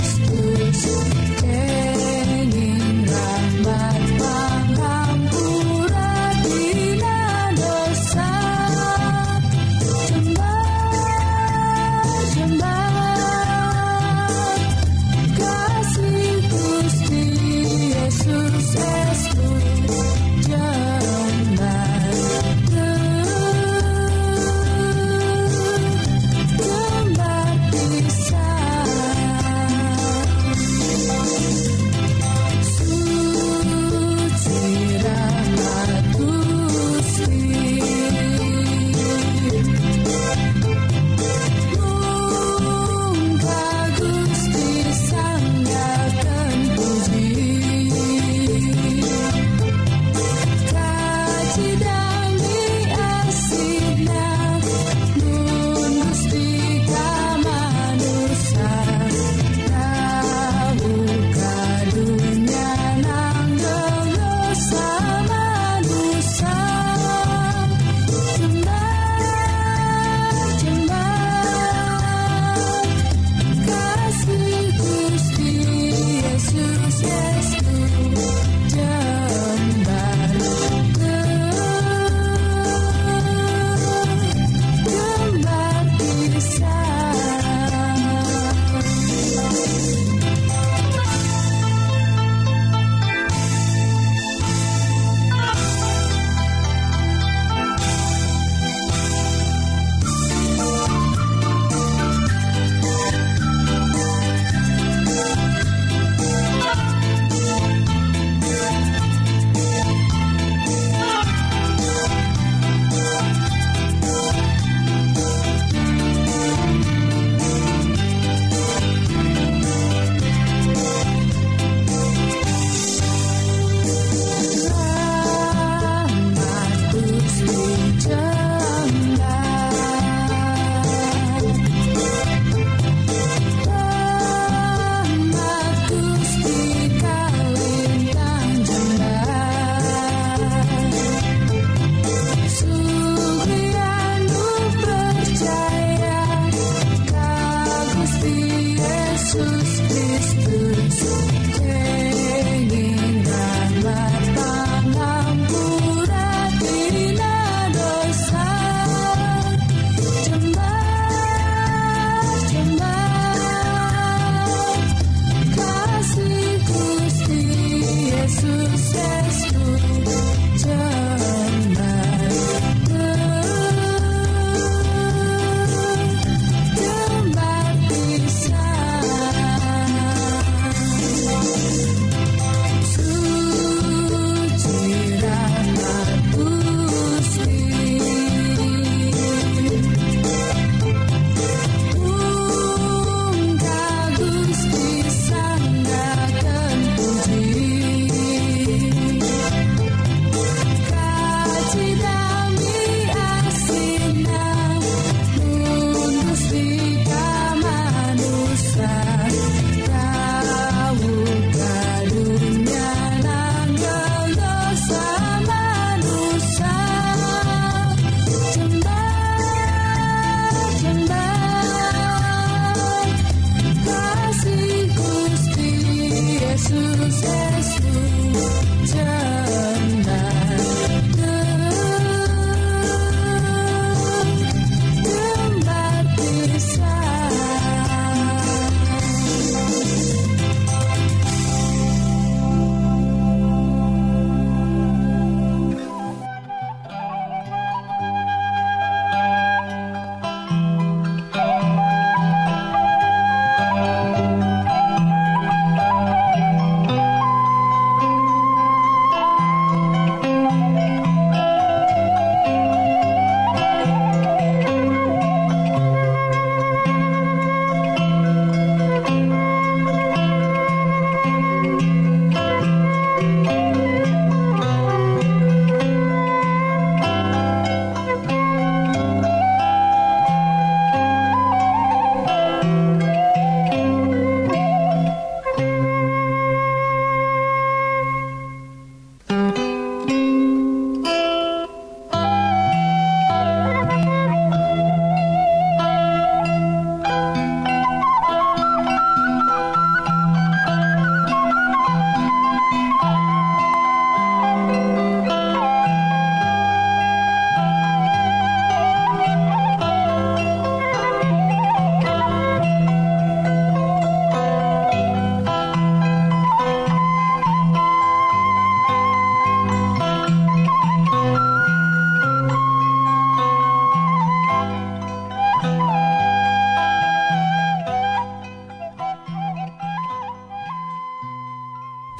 Christmas.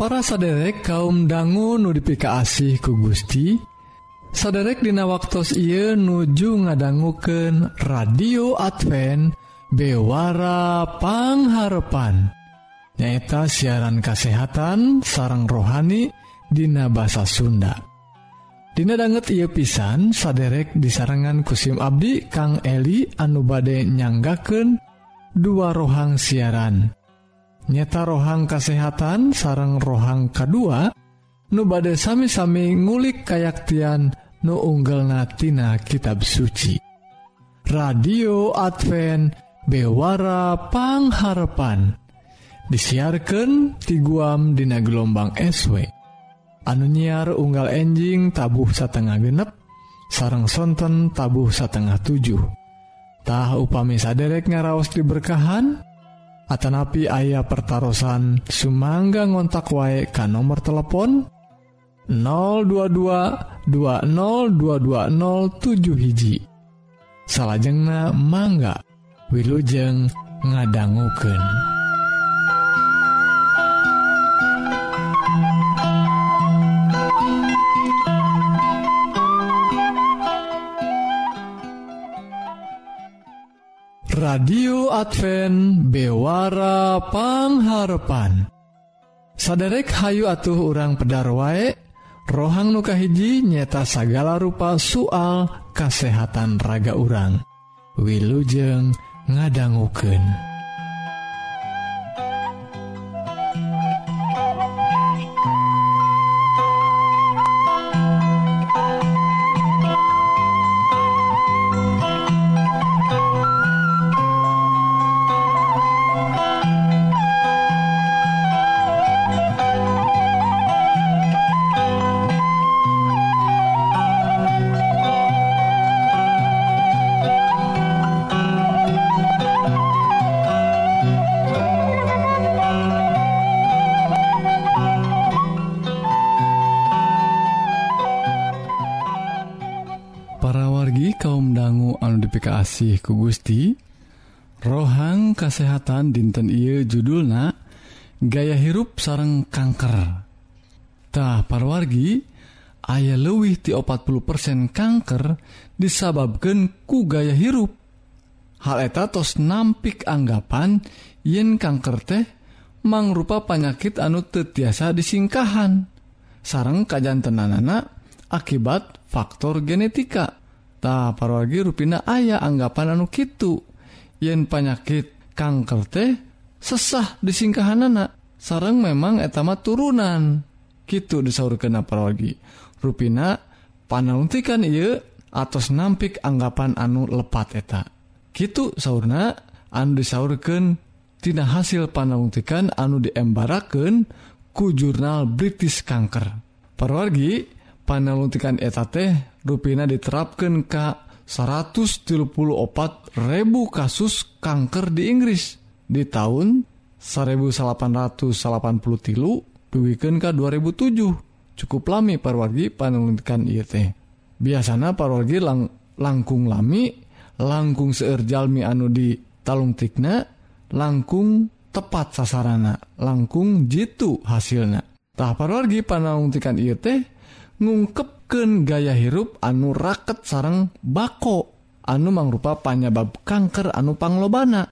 para saderek kaum dangu nudifikasih ku Gusti saderekdina waktu Ieu nuju ngadangguken radio Advance bewarapangharpan nyaeta siaran kasehatan sarang rohani Dina bahasa Sunda. Dina banget ia pisan saderek disarangan kusim Abdi Kang Eli anu bade dua rohang siaran. nyata rohang kesehatan sarang rohang kedua nu badai sami-sami ngulik kayaktian nu unggal natina kitab suci. Radio Advent bewara pangharapan disiarkan ti guam dina gelombang SW anu nyiar unggal enjing tabuh satengah genep sarang sonten tabuh satengah 7 tahu upami saderek ngaraos diberkahan Atanapi ayah pertaran Sumangga ngontak wae ka nomor telepon 022 202207 hiji salahjengna mangga Wilujeng ngadangguken. radio Advent bewarapangharpan saderek Hayu atuh urang pedar wae rohang nukahiji nyeta sagala rupa soal kasehatan raga urang. Wilujeng ngadangguken kasih ku Gusti rohang kesehatan dinten I judulna gaya hirup sarang kankertah parwargi aya lewih ti 40% kanker disababkan ku gaya hirup. Hal eta tos nampik anggapan yen kanker teh mangrupa panyakit anu tetiasa disingkahan. Sarang kajjantenanana akibat faktor genetika. Ta paragi ruina ayah anggapan anu Kitu. Yen panyakit kanker teh sesah disingkahan anak sarang memang etama turunan. Gitu disaur kena paragi ruina panuntikan ia atas nampik anggapan anu lepat eta. Gitu sauna anu disaurkentina hasil panuntikan anu diembaraken ku jurnal British kanker. Parwargi panuntikan eta teh ruina diterapkan Ka 134.000 kasus kanker di Inggris. Di tahun 1880 tilu duwiken ka 2007 cukup lami parwargi panulkan IT biasanya parwargi lang langkung lami langkung seerjalmi anu di talung tikna langkung tepat sasarana langkung jitu hasilnya tah parwargi panulkan IT ngungkepken gaya hirup anu raket sarang bako. Anu mangrupa panyabab kanker anu panglobana.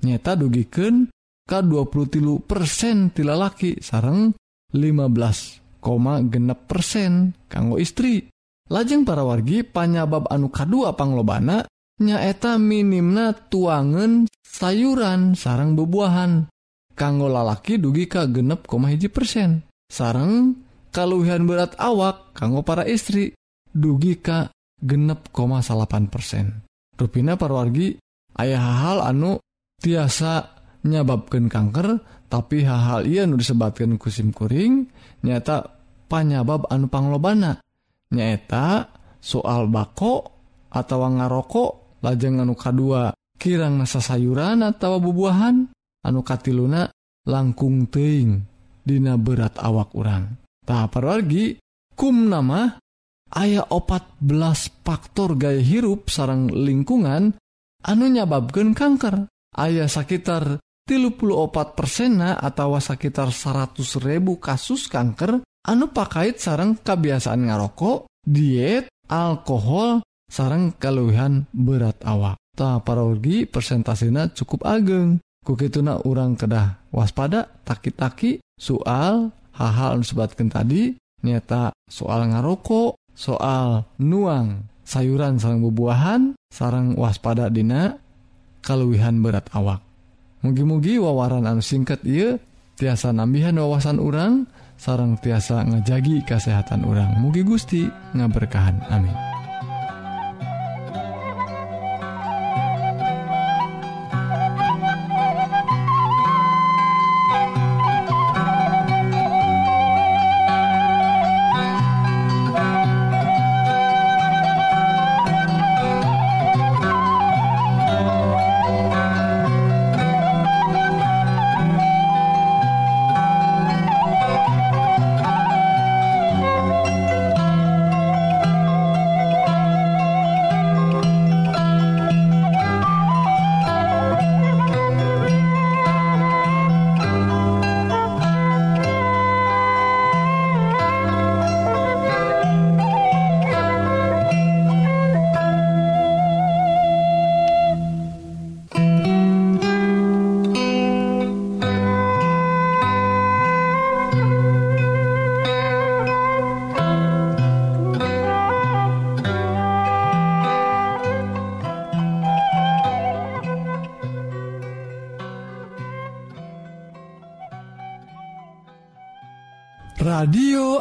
Nyata dugiken ka 20 tilu persen tilalaki sareng 15, genep persen kanggo istri. Lajeng para wargi panyabab anu K2 panglobana nyaeta minimna tuangan sayuran sarang bebuahan. Kanggo lalaki dugi ka genep koma hiji persen sarang kaluhan berat awak kanggo para istri dugi ka genep koma salapan persen. Rupina parwargi ayah hal anu tiasa nyababkan kanker tapi hal-hal ia nu disebatkan kusim kuring nyata panyabab anu panglobana. Nyaeta soal bako atau ngarokok lajeng anu kadua kirang nasa sayuran atau bubuahan anu katiluna langkung teing dina berat awak urang. Nah, parwargi kum nama ayah opat belas faktor gaya hirup sarang lingkungan anu nyababkan kanker. Ayah sekitar tilu puluh opat persena atau sekitar 100.000 kasus kanker anu pakait sarang kebiasaan ngarokok diet alkohol sarang keluhan berat awak. Ta parorgi persentasena cukup ageng. Kukituna orang kedah waspada taki-taki soal hal-hal sebatkan tadi nyata soal ngarokok soal nuang sayuran sarang bubuahan sarang waspada dina keluhan berat awak. Mugi-mugi wawaran anu singkat ia tiasa nambihan wawasan orang sarang tiasa ngejagi kesehatan orang mugi Gusti ngaberkahan. Amin.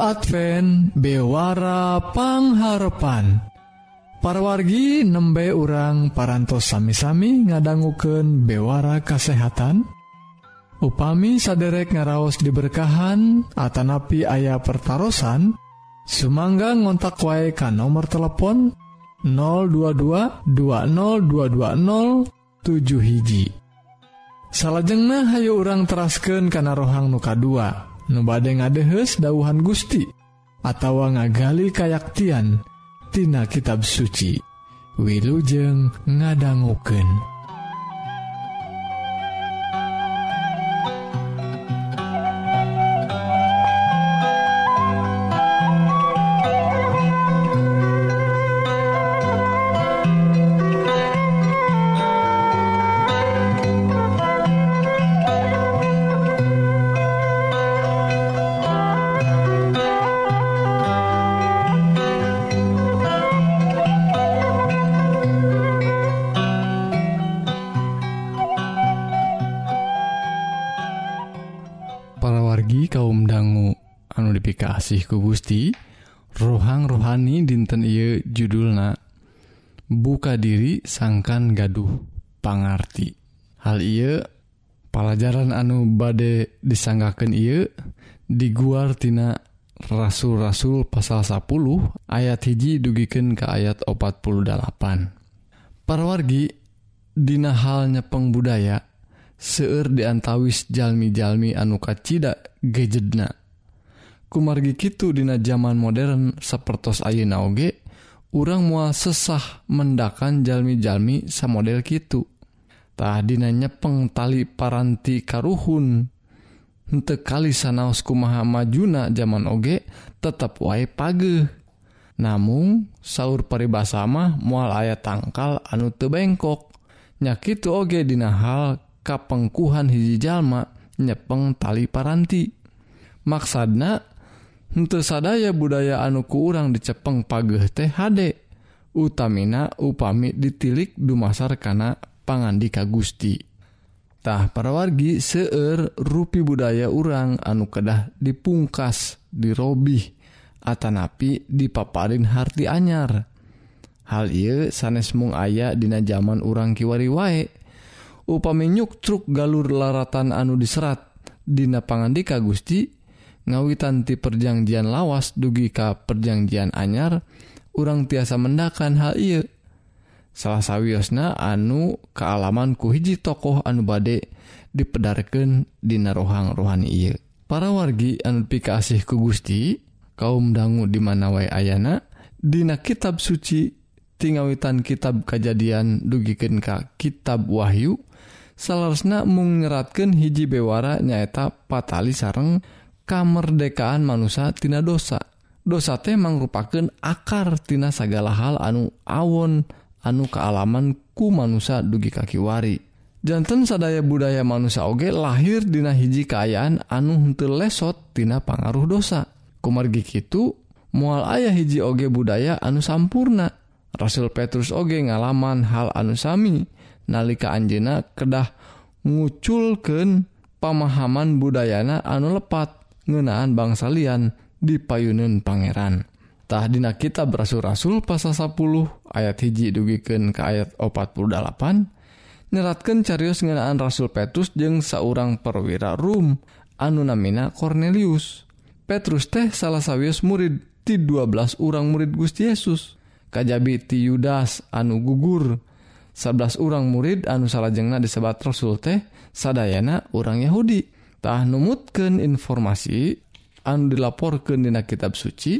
Advent bewarapangharpan parwargi nembe urang parantos sami-sami ngadangguken bewara kasehatan. Upami saderek ngaraos diberkahan Atanapi ayah pertaran Sumangga ngontak wae ka nomor telepon 022202207 hiji. Salahjengnah hayu urang terasken kana rohang nuka 2 nu bade ngadehes dauhan Gusti atawa ngagali kayaktian tina kitab suci wilujeng ngadangguken. rohang rohani dinten Ieu judulna buka diri sangkan gaduh pangarti. Hal ia pelajaran anu bade disanggaken ia diguartina rasul-rasul pasal 10 ayat hiji dugiken ke ayat 48 parwargi Dina halnya pengbudaya seueur diantawis jalmi-jalmi anu kacida gejedna. kumargi Kitu dina zaman modern sepertos Ayeuna oge urang mua sesah mendakan jalmi-jalmi sa model Kitutah dina nyepeng tali paranti karuhun. Hente kali sanaos kumaha majuna zaman oge tetap wae page namun sahur peribasa mah mual ayat tangkal anu te bengkok. Nyakitu oge dina hal kapengkuhan hiji jalma nyepeng tali paranti. Maksana untuk sadaya budaya anuku urang dicepeng pageh teh utamina upami ditilik dumasar kana pangandika Gustitah parawargi seueur rupi budaya urang anu kedah dipungkas dirobih Atanapi dipaparin harti anyar. Hal I sanes mung aya dina zaman urang kiwari wae. Upami nyuk truk galur laratan anu diserat Dina pangandika Gusti ngawitan ti perjanjian lawas dugi ka perjanjian anyar urang tiasa mendakan hal I salah sawwiosna anu kealamanku hiji tokoh anu badek dipedarkan dina rohang rohani I para wargi anpikasih ku Gusti kaum dangu dimanawai Ayana Dina kitab suci tinggawitan kitab kejadian dugiken ka kitab Wahyu salarsna mengeratkan hiji bewara nyaeta patali sareng kamerdekaan manusia tina dosa. Dosa teh akar akartina segala hal anu awon anu kealamanku manusia dugi kakiwari jantan sadaya budaya manusia oge lahir dina hiji kaayaan anu henteu lesot tina pangaruh dosa. Kumargi kitu mual ayah hiji oge budaya anu sampurna. Rasul Petrus oge ngalaman hal anu sami. Nalika Anjena kedah nguculken pemahaman budayana anu lepat. ngenaan bangsa lian dipayunun Pangerantah kita berasul rasul pasal 10 ayat hiji dugiken ke ayat 48 nyeratkan carius ngenaan Rasul Petrus jeung seorang perwira Rum Anunamina Cornelius. Petrus teh salah sawius murid ti 12 orang murid Gusti Yesus. Kajabi ti Yudas anu gugur. 11 orang murid anu salahjengnah disebat Rasul teh sadayana orang Yahudi. tah numutkan informasi anu dilaporkan dina kitab suci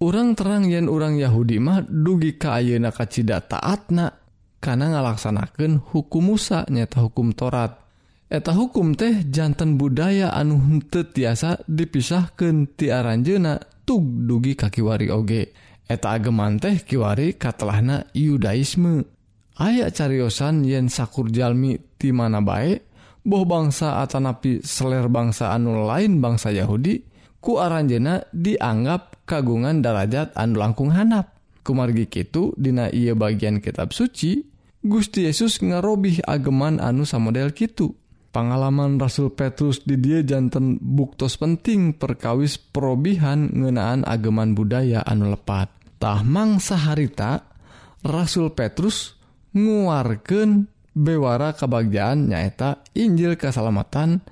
orang terang yen orang Yahudi mah dugi ka ayeuna kacida taatna karena ngalaksanakan hukum Musa nyata hukum Torat eta hukum teh jantan budaya anu henteu tiasa dipisahkan tiaranjena tug dugi kakiwari oge. Eta ageman teh kiwari katelahna Yudaisme. Aya cariyosan yen sakur Jalmi ti mana baik boh bangsa Atanapi seler bangsa anu lain bangsa Yahudi ku Aranjena dianggap kagungan darajat anu langkung hanap. Kumargi Kitu Dina ia bagian kitab suci Gusti Yesus ngarobih ageman anu samodel Kitu. Pengalaman Rasul Petrus di dia jantan buktos penting perkawis perobihan ngenaan ageman budaya anu lepat. Tahmang saharita Rasul Petrus nguarken bewara kebahagiaan nyaeta Injil keselamatan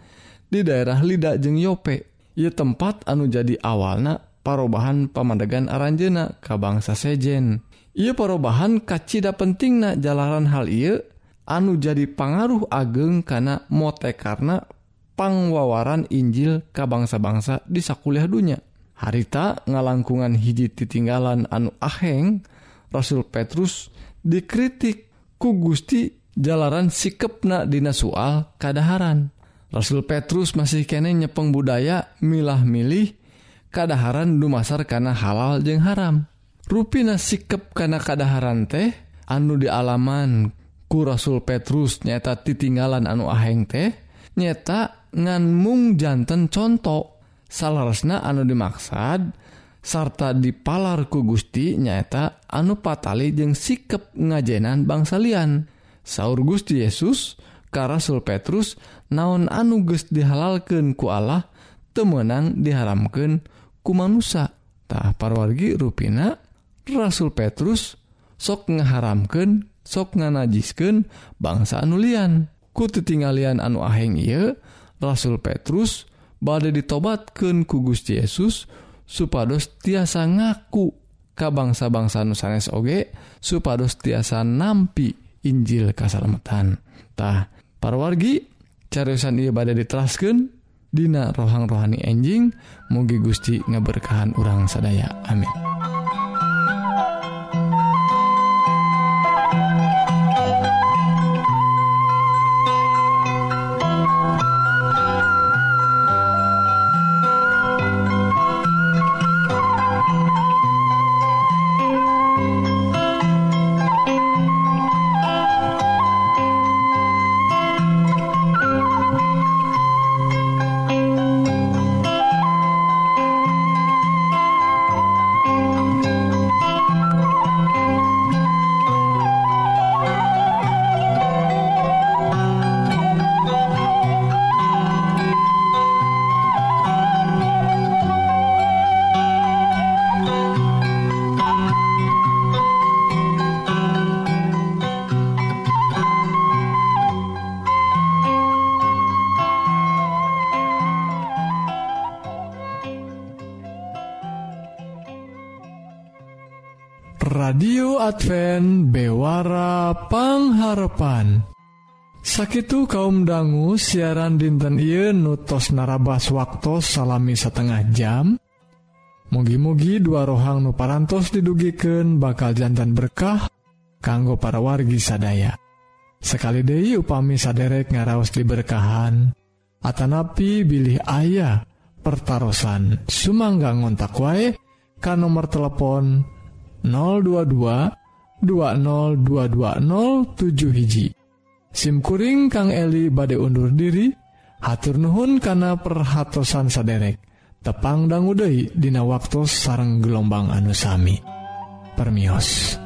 di daerah Lida jeng Yope. Ia tempat anu jadi awalna parobahan pemandegan Aranjena ka bangsa sejen. Ia perubahan kacita penting na jalanan hal ia anu jadi pangaruh ageng karena mote karena pangwawaran Injil ka bangsa-bangsa di sakuliah dunya. Harita ngalangkungan hiji titinggalan anu aheng Rasul Petrus dikritik ku Gusti jalanan sikepna dina soal kadaharan. Rasul Petrus masih kene nyepeng budaya milah milih kadaharan dumasar karena halal jeung haram. Ruina sikep karena kadaharan teh anu di alaman ku Rasul Petrus nyata titinggalan anu aheng teh nyata nganmung jantan contoh salarasna anu dimaksad sarta dipalarku Gusti nyaeta anu patali jeung sikep ngajenan bangsa lian. Saur Gusti Yesus Rasul Petrus naon anuges dihalalkan ku Allah temenang diharamkan kumanusatah parwargi ruina Rasul Petrus sok ngaharamkan sok nganajisken bangsa anulian ku tetinggalian anu aheng ia Rasul Petrus badai ditobatkan ku Gusti Yesus supados tiasa ngaku ka bangsa-bangsa nusanes oge supados tiasa nampi Injil kasalametantah parwargi cariusan ia badai diteraskan Dina rohang rohani enjing mugi Gusti ngeberkahan urang sadaya. Amin. Advent bewara pangharapan. Sakitu kaum dangu siaran dinten Ieu nutos narabas waktu salami setengah jam. Mugi-mugi dua rohang nuparantos didugiken bakal jantan berkah kanggo para wargi sadaya. Sekali Dehi upami saderek ngaraos diberkahan Atanapi bilih ayah pertaran Sumangga ngontak wae kan nomor telepon 022 202207 hiji. SIMkuring Kang Eli bade undur diri hatur Nuhun kana perhatsan saderek. Tepang danggudehi Dina waktu sarang gelombang anusami permios.